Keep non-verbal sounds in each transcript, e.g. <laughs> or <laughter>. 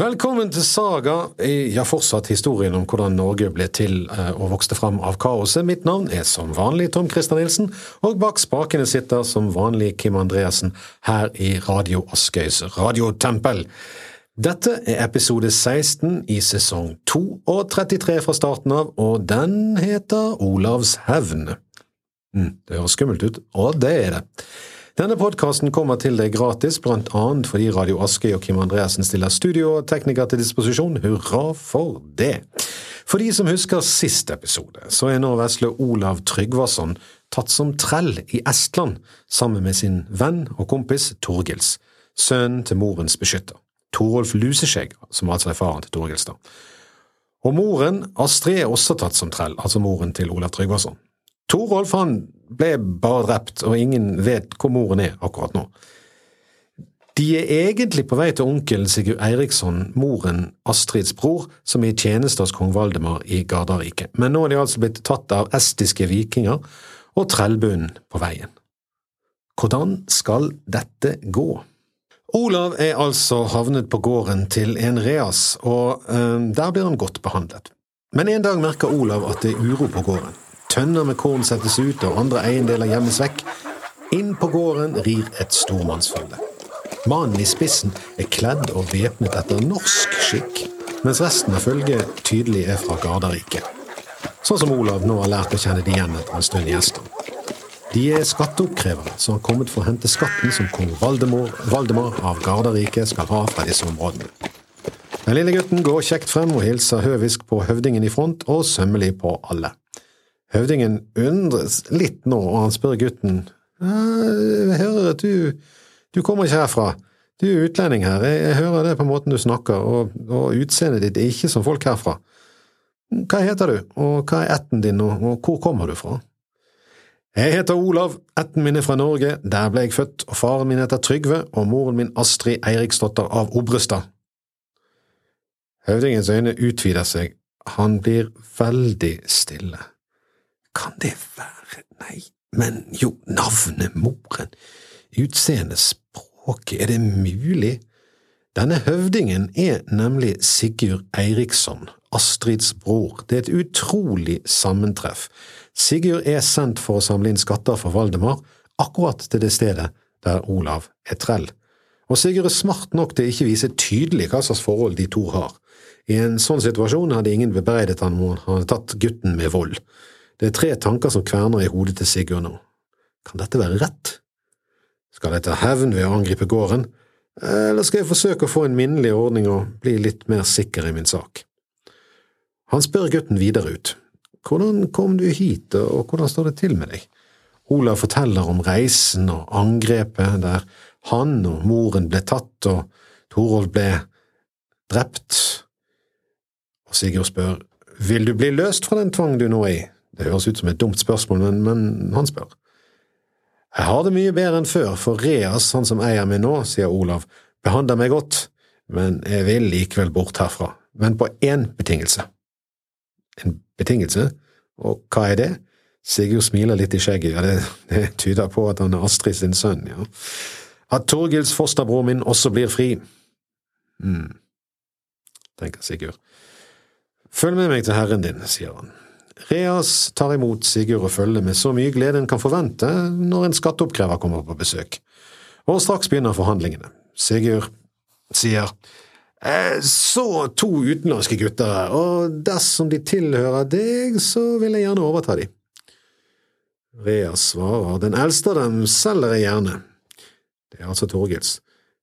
Velkommen til Saga, ja fortsatt historien om hvordan Norge ble til eh, og vokste fram av kaoset. Mitt navn er som vanlig Tom Christer Nilsen, og bak spakene sitter som vanlig Kim Andreassen her i Radio Askøys radiotempel. Dette er episode 16 i sesong 2 og 33 fra starten av, og den heter Olavs hevn. Mm, det høres skummelt ut, og det er det. Denne podkasten kommer til deg gratis, annet fordi Radio Askøy og Kim Andreassen stiller studio og tekniker til disposisjon. Hurra for det! For de som husker sist episode, så er nå vesle Olav Tryggvason tatt som trell i Estland sammen med sin venn og kompis Torgils, sønnen til morens beskytter, Torolf Luseskjegg, som altså er faren til Torgils. da. Og moren, Astrid, er også tatt som trell, altså moren til Olav Tryggvason. Torolf han ble bare drept, og ingen vet hvor moren er akkurat nå. De er egentlig på vei til onkelen Sigurd Eiriksson, moren Astrids bror, som er i tjeneste hos kong Valdemar i Gardarriket, men nå er de altså blitt tatt av estiske vikinger og trellbunden på veien. Hvordan skal dette gå? Olav er altså havnet på gården til en reas, og øh, der blir han godt behandlet. Men en dag merker Olav at det er uro på gården. Tønner med korn settes ut, og andre eiendeler gjemmes vekk. Inn på gården rir et stormannsfølge. Mannen i spissen er kledd og væpnet etter norsk skikk, mens resten av følget tydelig er fra Gardarriket. Sånn som Olav nå har lært å kjenne de igjen etter en stund i Estland. De er skatteoppkrevere som har kommet for å hente skatten som kong Valdemar, Valdemar av Gardarriket skal ha fra disse områdene. Den lille gutten går kjekt frem og hilser høvisk på høvdingen i front og sømmelig på alle. Høvdingen undres litt nå, og han spør gutten. Jeg hører at du, du kommer ikke herfra. Du er utlending her, jeg, jeg hører det på måten du snakker, og, og utseendet ditt er ikke som folk herfra. Hva heter du, og hva er ætten din, og, og hvor kommer du fra? Jeg heter Olav, ætten min er fra Norge, der ble jeg født, og faren min heter Trygve, og moren min Astrid Eiriksdotter av Obrestad. Høvdingens øyne utvider seg, han blir veldig stille. Kan det være… Nei, men jo, navnet, moren, utseendet, språket, er det mulig? Denne høvdingen er nemlig Sigurd Eiriksson, Astrids bror. Det er et utrolig sammentreff. Sigurd er sendt for å samle inn skatter for Valdemar, akkurat til det stedet der Olav er trell. Og Sigurd er smart nok til å ikke vise tydelig hva slags forhold de to har. I en sånn situasjon hadde ingen bebreidet han om han hadde tatt gutten med vold. Det er tre tanker som kverner i hodet til Sigurd nå. Kan dette være rett? Skal jeg ta hevn ved å angripe gården, eller skal jeg forsøke å få en minnelig ordning og bli litt mer sikker i min sak? Han spør gutten videre ut. Hvordan kom du hit, og hvordan står det til med deg? Olav forteller om reisen og angrepet der han og moren ble tatt og Torolv ble drept, og Sigurd spør, vil du bli løst fra den tvang du nå er i? Det høres ut som et dumt spørsmål, men, men han spør. Jeg har det mye bedre enn før, for Reas, han som eier meg nå, sier Olav, behandler meg godt, men jeg vil likevel bort herfra, men på én betingelse. En betingelse? Og hva er det? Sigurd smiler litt i skjegget, ja, det, det tyder på at han er Astrid sin sønn, ja. At Torgils fosterbror min også blir fri. mm, tenker Sigurd. Følg med meg til herren din, sier han. Reas tar imot Sigurd og følger med så mye glede en kan forvente når en skatteoppkrever kommer på besøk. Og straks begynner forhandlingene. Sigurd sier «Jeg så to utenlandske gutter og dersom de tilhører deg, så vil jeg gjerne overta dem. Reas svarer, den eldste av dem selger jeg gjerne. Det er altså Torgils.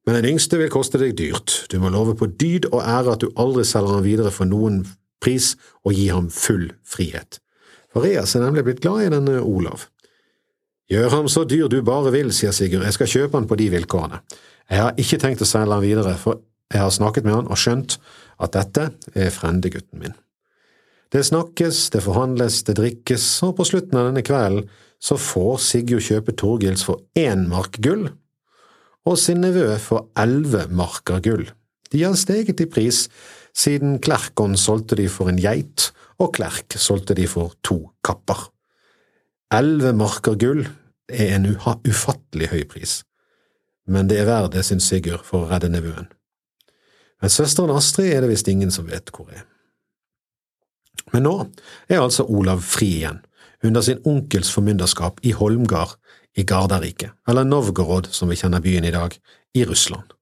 Men den yngste vil koste deg dyrt. Du må love på dyd og ære at du aldri selger han videre for noen pris og gi ham full frihet. For Reas er nemlig blitt glad i denne Olav. Gjør ham så dyr du bare vil, sier Sigurd, jeg skal kjøpe han på de vilkårene. Jeg har ikke tenkt å selge han videre, for jeg har snakket med han og skjønt at dette er frendegutten min. Det snakkes, det forhandles, det drikkes, og på slutten av denne kvelden så får Sigurd kjøpe Torgils for én mark gull, og sin nevø for elleve marker gull. De har steget i pris siden Klerkon solgte de for en geit, og Klerk solgte de for to kapper. Elleve marker gull er en ufattelig høy pris, men det er verdt det, syns Sigurd, for å redde nevøen. men søsteren Astrid er det visst ingen som vet hvor er. Men nå er altså Olav fri igjen, under sin onkels formynderskap i Holmgard i Gardarriket, eller Novgorod som vi kjenner byen i dag, i Russland.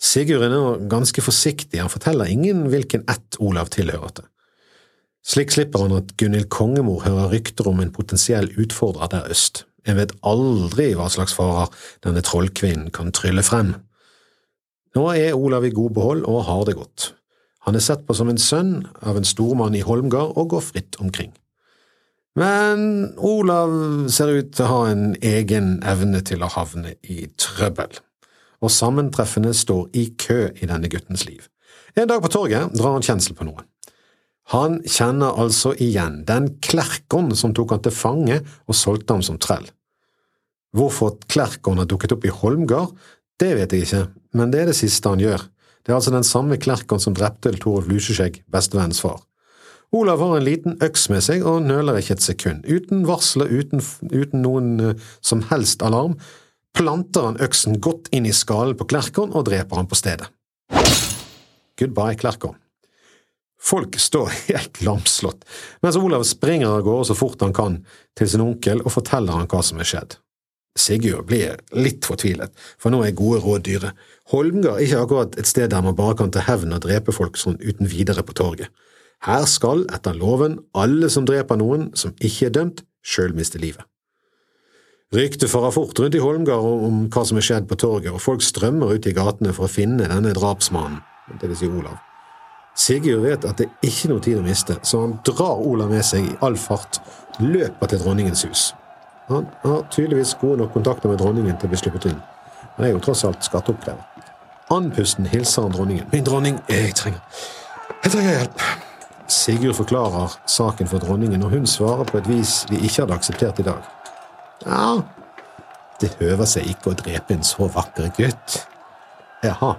Sigurd er nå ganske forsiktig, han forteller ingen hvilken ett Olav tilhører til. Slik slipper han at Gunhild Kongemor hører rykter om en potensiell utfordrer der øst. En vet aldri hva slags farer denne trollkvinnen kan trylle frem. Nå er Olav i god behold og har det godt. Han er sett på som en sønn av en stormann i Holmgard og går fritt omkring. Men Olav ser ut til å ha en egen evne til å havne i trøbbel, og sammentreffene står i kø i denne guttens liv. En dag på torget drar han kjensel på noen. Han kjenner altså igjen den klerkon som tok han til fange og solgte ham som trell. Hvorfor klerkon har dukket opp i Holmgard, det vet jeg ikke, men det er det siste han gjør. Det er altså den samme klerkon som drepte Torolf Luseskjegg, bestevennens far. Olav har en liten øks med seg og nøler ikke et sekund. Uten varsel og uten, uten, noen uh, som helst alarm planter han øksen godt inn i skallen på Klerkon og dreper han på stedet. Goodbye, Klerkon. Folk står <laughs> helt lamslått, mens Olav springer av gårde så fort han kan til sin onkel og forteller han hva som er skjedd. Sigurd blir litt fortvilet, for nå er gode råd dyre. Holmgard er ikke akkurat et sted der man bare kan ta hevn og drepe folk sånn uten videre på torget. Her skal, etter loven, alle som dreper noen som ikke er dømt, sjøl miste livet. Ryktet farer fort rundt i Holmgard om hva som er skjedd på torget, og folk strømmer ut i gatene for å finne denne drapsmannen, vil si Olav. Sigurd vet at det er ikke noe tid å miste, så han drar Olav med seg i all fart, løper til dronningens hus. Han har tydeligvis gode nok kontakter med dronningen til å bli sluppet inn. Han er jo tross alt skatteoppkrever. Andpusten hilser han dronningen. Min dronning, jeg trenger Jeg trenger hjelp. Sigurd forklarer saken for dronningen, og hun svarer på et vis vi ikke hadde akseptert i dag. Ja, det høver seg ikke å drepe en så vakker gutt. Jaha,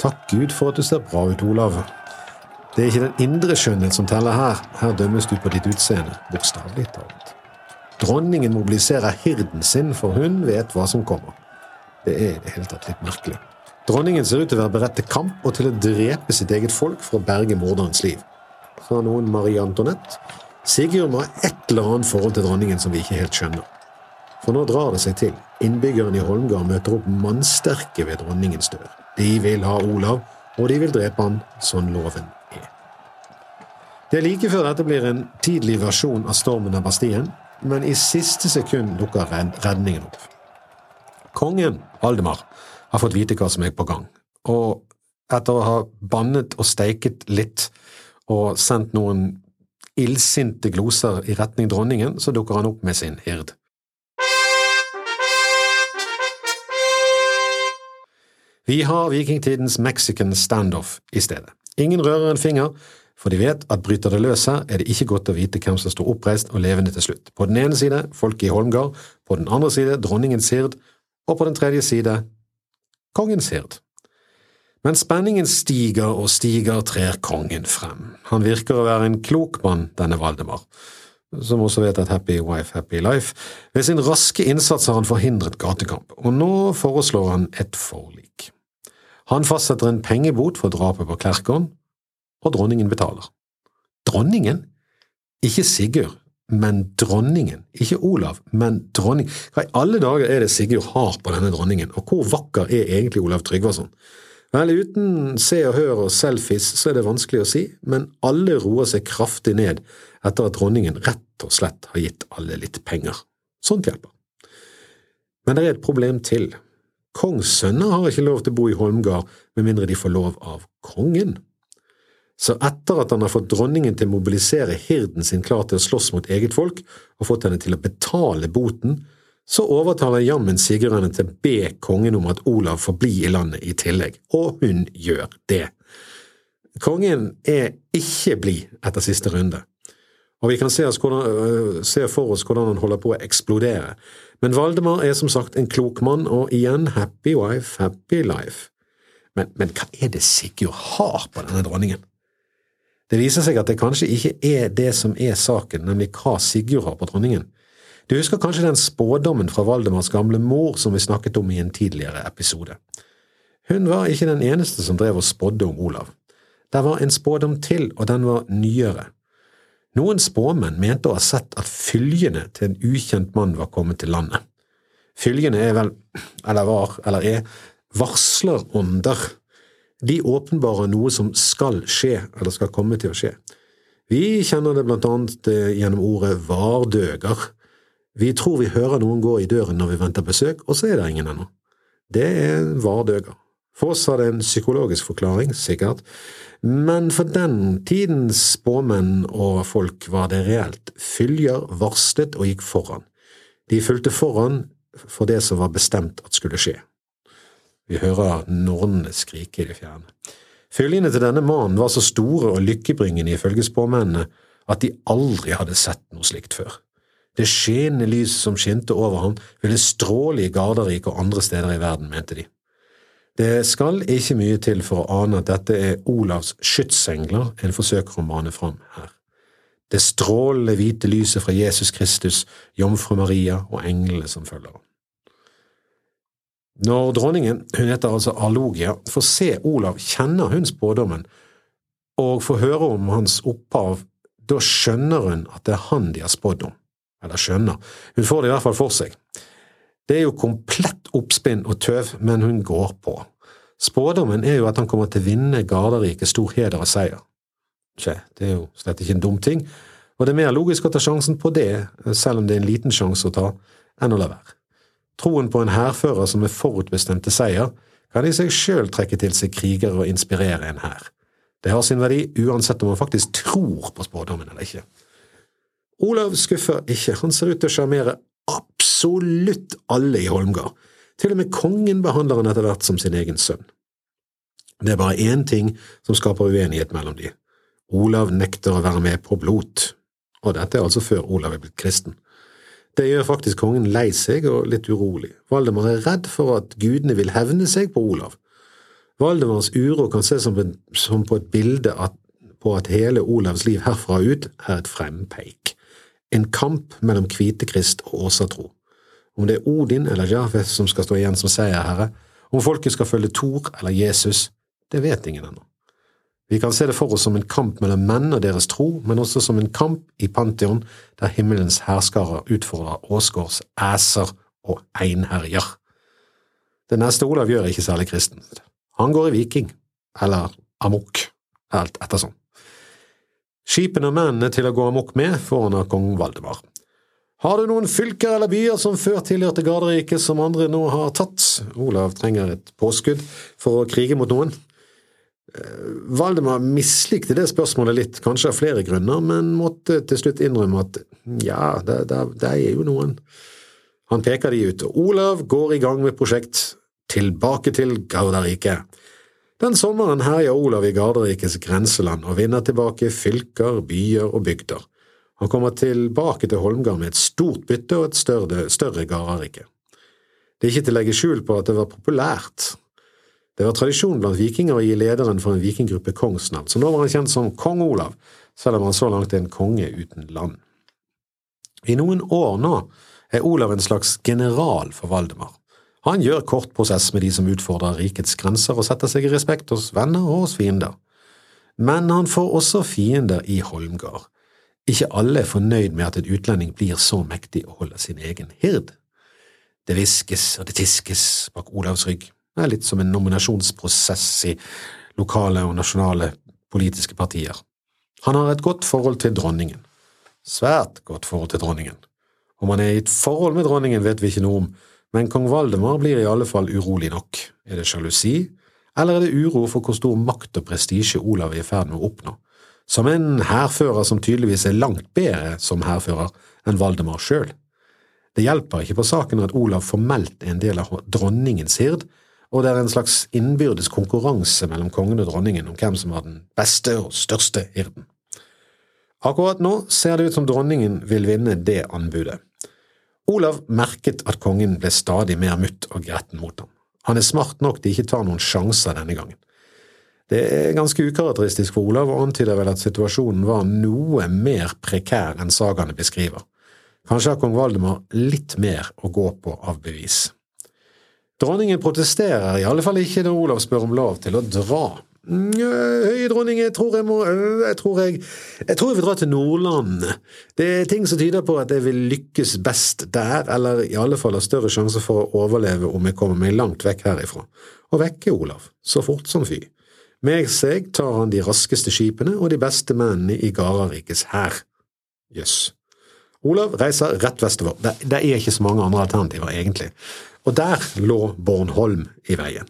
takk Gud for at du ser bra ut, Olav. Det er ikke den indre skjønnhet som teller her, her dømmes du på ditt utseende, bokstavelig talt. Dronningen mobiliserer hirden sin, for hun vet hva som kommer. Det er i det hele tatt litt merkelig. Dronningen ser ut til å være beredt til kamp og til å drepe sitt eget folk for å berge morderens liv. Sa noen Marie Antoinette. Sigurd må ha et eller annet forhold til dronningen som vi ikke helt skjønner. For nå drar det seg til. Innbyggerne i Holmgard møter opp mannsterke ved dronningens dør. De vil ha Olav, og de vil drepe han, sånn loven er. Det er like før dette blir en tidlig versjon av stormen av Bastien, men i siste sekund dukker redningen opp. Kongen, Valdemar, har fått vite hva som er på gang, og etter å ha bannet og steiket litt og sendt noen illsinte gloser i retning dronningen, så dukker han opp med sin hird. Vi har vikingtidens Mexican standoff i stedet. Ingen rører en finger, for de vet at bryter det løs her, er det ikke godt å vite hvem som står oppreist og levende til slutt. På den ene side folket i Holmgard, på den andre side dronningen Sird, og på den tredje side kongens Sird. Men spenningen stiger og stiger, trer kongen frem. Han virker å være en klok mann, denne Valdemar, som også vet at happy wife, happy life. Ved sin raske innsats har han forhindret gatekamp, og nå foreslår han et forlik. Han fastsetter en pengebot for drapet på Klerkon, og dronningen betaler. Dronningen? Ikke Sigurd, men dronningen. Ikke Olav, men dronning. Hva i alle dager er det Sigurd har på denne dronningen, og hvor vakker er egentlig Olav Tryggvason? Vel, uten Se og Hør og selfies så er det vanskelig å si, men alle roer seg kraftig ned etter at dronningen rett og slett har gitt alle litt penger. Sånt hjelper. Men det er et problem til. Kongs sønner har ikke lov til å bo i Holmgard med mindre de får lov av kongen. Så etter at han har fått dronningen til å mobilisere hirden sin klar til å slåss mot eget folk, og fått henne til å betale boten, så overtaler jammen sigerne til å be kongen om at Olav får bli i landet i tillegg, og hun gjør det. Kongen er ikke blid etter siste runde, og vi kan se, hvordan, øh, se, for oss hvordan han holder på å eksplodere. Men Valdemar er som sagt en klok mann, og igjen happy wife, happy life. Men, men hva er det Sigurd har på denne dronningen? Det viser seg at det kanskje ikke er det som er saken, nemlig hva Sigurd har på dronningen. Du husker kanskje den spådommen fra Valdemars gamle mor som vi snakket om i en tidligere episode. Hun var ikke den eneste som drev og spådde om Olav. Det var en spådom til, og den var nyere. Noen spåmenn mente å ha sett at fylgene til en ukjent mann var kommet til landet. Fylgene er vel, eller var, eller er, varslerånder. De åpenbarer noe som skal skje, eller skal komme til å skje. Vi kjenner det blant annet eh, gjennom ordet vardøger. Vi tror vi hører noen gå i døren når vi venter besøk, og så er det ingen ennå. Det er vardøger. For oss har det en psykologisk forklaring, sikkert, men for den tidens spåmenn og folk var det reelt. Fylger varslet og gikk foran. De fulgte foran for det som var bestemt at skulle skje. Vi hører nornene skrike i det fjerne. Fyllingene til denne mannen var så store og lykkebringende ifølge spåmennene at de aldri hadde sett noe slikt før. Det skinnende lyset som skinte over ham, ville stråle i Garderike og andre steder i verden, mente de. Det skal ikke mye til for å ane at dette er Olavs skytsengler en forsøker å mane fram her. Det strålende hvite lyset fra Jesus Kristus, jomfru Maria og englene som følger ham. Når dronningen, hun heter altså Arlogia, får se Olav, kjenner hun spådommen og får høre om hans opphav, da skjønner hun at det er han de har spådd om. Eller skjønner, hun får det i hvert fall for seg. Det er jo komplett oppspinn og tøv, men hun går på. Spådommen er jo at han kommer til å vinne Garderike stor heder og seier. Tje, det er jo slett ikke en dum ting, og det er mer logisk å ta sjansen på det, selv om det er en liten sjanse å ta, enn å la være. Troen på en hærfører som er forutbestemte seier, kan i seg sjøl trekke til seg krigere og inspirere en hær. Det har sin verdi uansett om man faktisk tror på spådommen eller ikke. Olav skuffer ikke, han ser ut til å sjarmere absolutt alle i Holmgard. Til og med kongen behandler han etter hvert som sin egen sønn. Det er bare én ting som skaper uenighet mellom de. Olav nekter å være med på blot, og dette er altså før Olav er blitt kristen. Det gjør faktisk kongen lei seg og litt urolig. Valdemar er redd for at gudene vil hevne seg på Olav. Valdemars uro kan ses som, som på et bilde at, på at hele Olavs liv herfra ut er et frempeik en kamp mellom hvitekrist og åsatro. Om det er Odin eller Jahve som skal stå igjen som seierherre, om folket skal følge Thor eller Jesus, det vet ingen ennå. Vi kan se det for oss som en kamp mellom menn og deres tro, men også som en kamp i Pantheon, der himmelens herskarer utfordrer Åsgårds æser og einherjer. Det neste Olav gjør er ikke særlig kristent. Han går i viking, eller amok, alt ettersom. Skipene og mennene til å gå amok med får han av kong Valdemar. Har du noen fylker eller byer som før tilhørte garderiket, som andre nå har tatt? Olav trenger et påskudd for å krige mot noen. Eh, Valdemar mislikte det spørsmålet litt, kanskje av flere grunner, men måtte til slutt innrømme at ja, det, det, det er jo noen. Han peker de ut, og Olav går i gang med prosjekt Tilbake til Garderiket. Den sommeren herjer Olav i Garderikes grenseland og vinner tilbake fylker, byer og bygder. Han kommer tilbake til Holmgard med et stort bytte og et større, større Gardarike. Det er ikke til å legge skjul på at det var populært. Det var tradisjon blant vikinger å gi lederen for en vikinggruppe kongsnavn, så nå var han kjent som kong Olav, selv om han så langt er en konge uten land. I noen år nå er Olav en slags general for Valdemar. Han gjør kort prosess med de som utfordrer rikets grenser og setter seg i respekt hos venner og hos fiender. Men han får også fiender i Holmgard. Ikke alle er fornøyd med at en utlending blir så mektig og holder sin egen hird. Det hviskes og det tiskes bak Olavs rygg. Det er litt som en nominasjonsprosess i lokale og nasjonale politiske partier. Han har et godt forhold til dronningen. Svært godt forhold til dronningen. Om han er i et forhold med dronningen, vet vi ikke noe om, men kong Valdemar blir i alle fall urolig nok. Er det sjalusi, eller er det uro for hvor stor makt og prestisje Olav er i ferd med å oppnå? Som en hærfører som tydeligvis er langt bedre som hærfører enn Valdemar sjøl. Det hjelper ikke på saken at Olav formelt er en del av dronningens hird, og det er en slags innbyrdes konkurranse mellom kongen og dronningen om hvem som var den beste og største hirden. Akkurat nå ser det ut som dronningen vil vinne det anbudet. Olav merket at kongen ble stadig mer mutt og gretten mot ham. Han er smart nok til ikke ta noen sjanser denne gangen. Det er ganske ukarakteristisk for Olav og antyder vel at situasjonen var noe mer prekær enn sagaene beskriver. Kanskje har kong Valdemar litt mer å gå på av bevis. Dronningen protesterer i alle fall ikke når Olav spør om lov til å dra. Høye dronning, jeg tror jeg må jeg tror jeg, jeg tror jeg vil dra til Nordland. Det er ting som tyder på at jeg vil lykkes best der, eller i alle fall ha større sjanse for å overleve om jeg kommer meg langt vekk herifra. Og vekke Olav, så fort som fy. Med seg tar han de raskeste skipene og de beste mennene i Gararikes hær. Jøss. Yes. Olav reiser rett vestover. Det, det er ikke så mange andre alternativer, egentlig. Og der lå Bornholm i veien.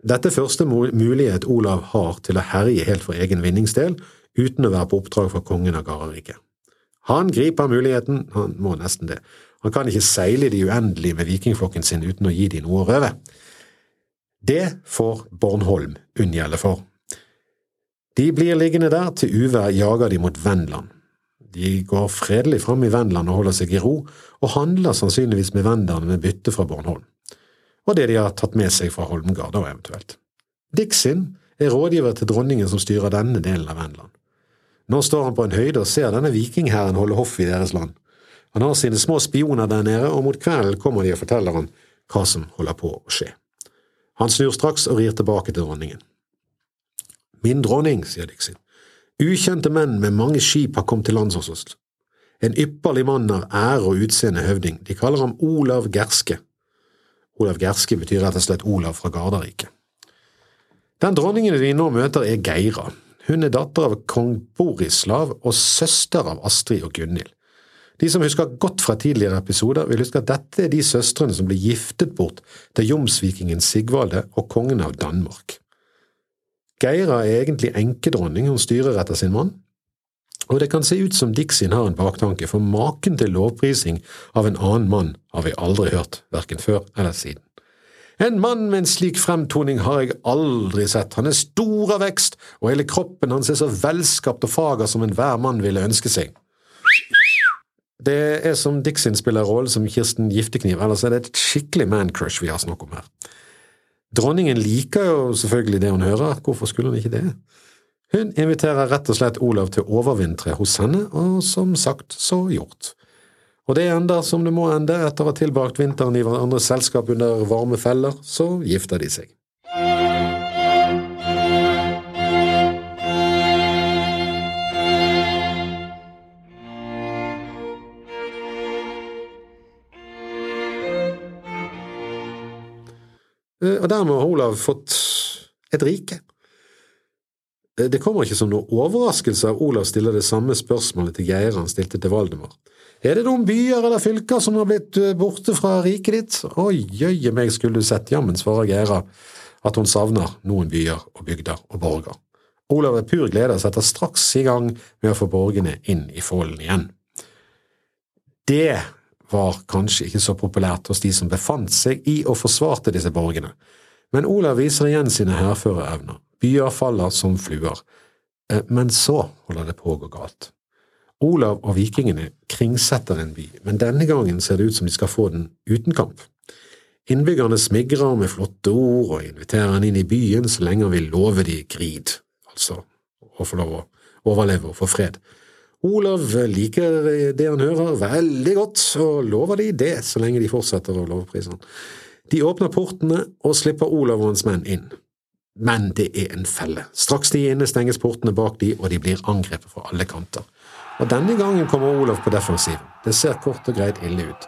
Dette første mulighet Olav har til å herje helt for egen vinningsdel, uten å være på oppdrag for kongen av Garariket. Han griper muligheten, han må nesten det. Han kan ikke seile i det uendelige med vikingflokken sin uten å gi de noe å røve. Det får Bornholm unngjelde for. De blir liggende der til uvær jager de mot Vendland. De går fredelig fram i Vendland og holder seg i ro, og handler sannsynligvis med venderne med bytte fra Bornholm og det de har tatt med seg fra Holmgard, og eventuelt. Dixin er rådgiver til dronningen som styrer denne delen av Vendland. Nå står han på en høyde og ser denne vikinghæren holde hoff i deres land. Han har sine små spioner der nede, og mot kvelden kommer de og forteller ham hva som holder på å skje. Han snur straks og rir tilbake til dronningen. Min dronning, sier Dixin, ukjente menn med mange skip har kommet til lands hos oss. En ypperlig mann av ære og utseende høvding, de kaller ham Olav Gerske. Olav Gerske betyr rett og slett Olav fra Gardarike. Den dronningen vi nå møter, er Geira. Hun er datter av kong Borislav og søster av Astrid og Gunhild. De som husker godt fra tidligere episoder, vil huske at dette er de søstrene som ble giftet bort til jomsvikingen Sigvalde og kongen av Danmark. Geira er egentlig enkedronning, hun styrer etter sin mann, og det kan se ut som Dixin har en baktanke, for maken til lovprising av en annen mann har vi aldri hørt, verken før eller siden. En mann med en slik fremtoning har jeg aldri sett, han er stor av vekst, og hele kroppen hans er så velskapt og fager som enhver mann ville ønske seg. Det er som Dixin spiller rollen som Kirsten Giftekniv, ellers er det et skikkelig man-crush vi har snakk om her. Dronningen liker jo selvfølgelig det hun hører, hvorfor skulle hun ikke det? Hun inviterer rett og slett Olav til å overvintre hos henne, og som sagt så gjort. Og det ender som det må ende, etter å ha tilbrakt vinteren i hverandres selskap under varme feller, så gifter de seg. Og dermed har Olav fått et rike. Eh, det kommer ikke som noen overraskelse at Olav stiller det samme spørsmålet til Geir han stilte til Valdemar. Er det noen byer eller fylker som har blitt eh, borte fra riket ditt? Å jøye meg, skulle du sett, jammen, svarer Geira at hun savner noen byer og bygder og borger. Olav er pur glede og setter straks i gang med å få borgene inn i Follen igjen. Det var kanskje ikke så populært hos de som befant seg i og forsvarte disse borgene, men Olav viser igjen sine hærførerevner. Byer faller som fluer. Eh, men så holder det på å gå galt. Olav og vikingene kringsetter en by, men denne gangen ser det ut som de skal få den uten kamp. Innbyggerne smigrer med flotte ord og inviterer han inn i byen så lenge han vil love de grid, altså å få lov å overleve og få fred. Olav liker det han hører veldig godt, og lover de det så lenge de fortsetter å lovprise han. De åpner portene og slipper Olav og hans menn inn. Men det er en felle. Straks de er inne, stenges portene bak de, og de blir angrepet fra alle kanter. Og denne gangen kommer Olav på defensiven. Det ser kort og greit ille ut.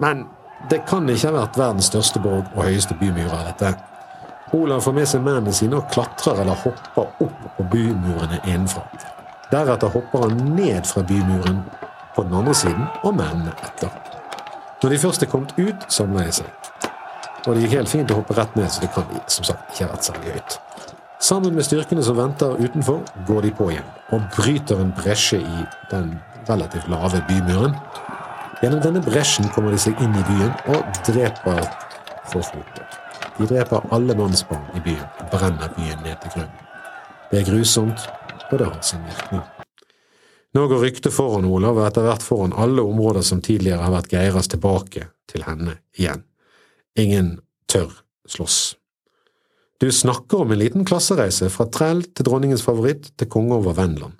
Men det kan ikke ha vært verdens største borg og høyeste bymurer, dette. Olav får med seg mennene sine og klatrer eller hopper opp på bymurene innenfra. Deretter hopper han ned fra bymuren på den andre siden, og mennene etter. Når de først er kommet ut, samler de seg. Og det gikk helt fint å hoppe rett ned, så det kan som sagt ikke ha vært særlig høyt. Sammen med styrkene som venter utenfor, går de på igjen og bryter en bresje i den relativt lave bymuren. Gjennom denne bresjen kommer de seg inn i byen og dreper for fote. De dreper alle mannsbarn i byen og brenner byen ned til grunnen. Det er grusomt, og det har sin virkning. Nå går ryktet foran Olav, og etter hvert foran alle områder som tidligere har vært Geiras tilbake til henne igjen. Ingen tør slåss. Du snakker om en liten klassereise fra trell til dronningens favoritt til konge over Venland.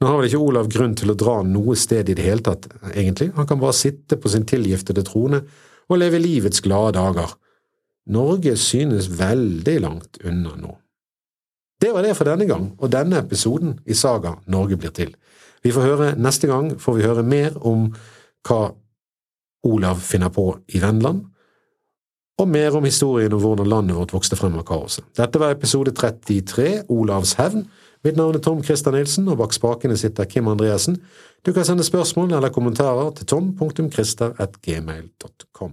Nå har vel ikke Olav grunn til å dra noe sted i det hele tatt, egentlig, han kan bare sitte på sin tilgiftede trone og leve livets glade dager. Norge synes veldig langt unna nå. Det var det for denne gang, og denne episoden i Saga Norge blir til. Vi får høre Neste gang får vi høre mer om hva Olav finner på i Venneland, og mer om historien om hvordan landet vårt vokste frem av kaoset. Dette var episode 33, Olavs hevn. Mitt navn er Tom Christer Nilsen, og bak spakene sitter Kim Andreassen. Du kan sende spørsmål eller kommentarer til tom.christer.gmail.com.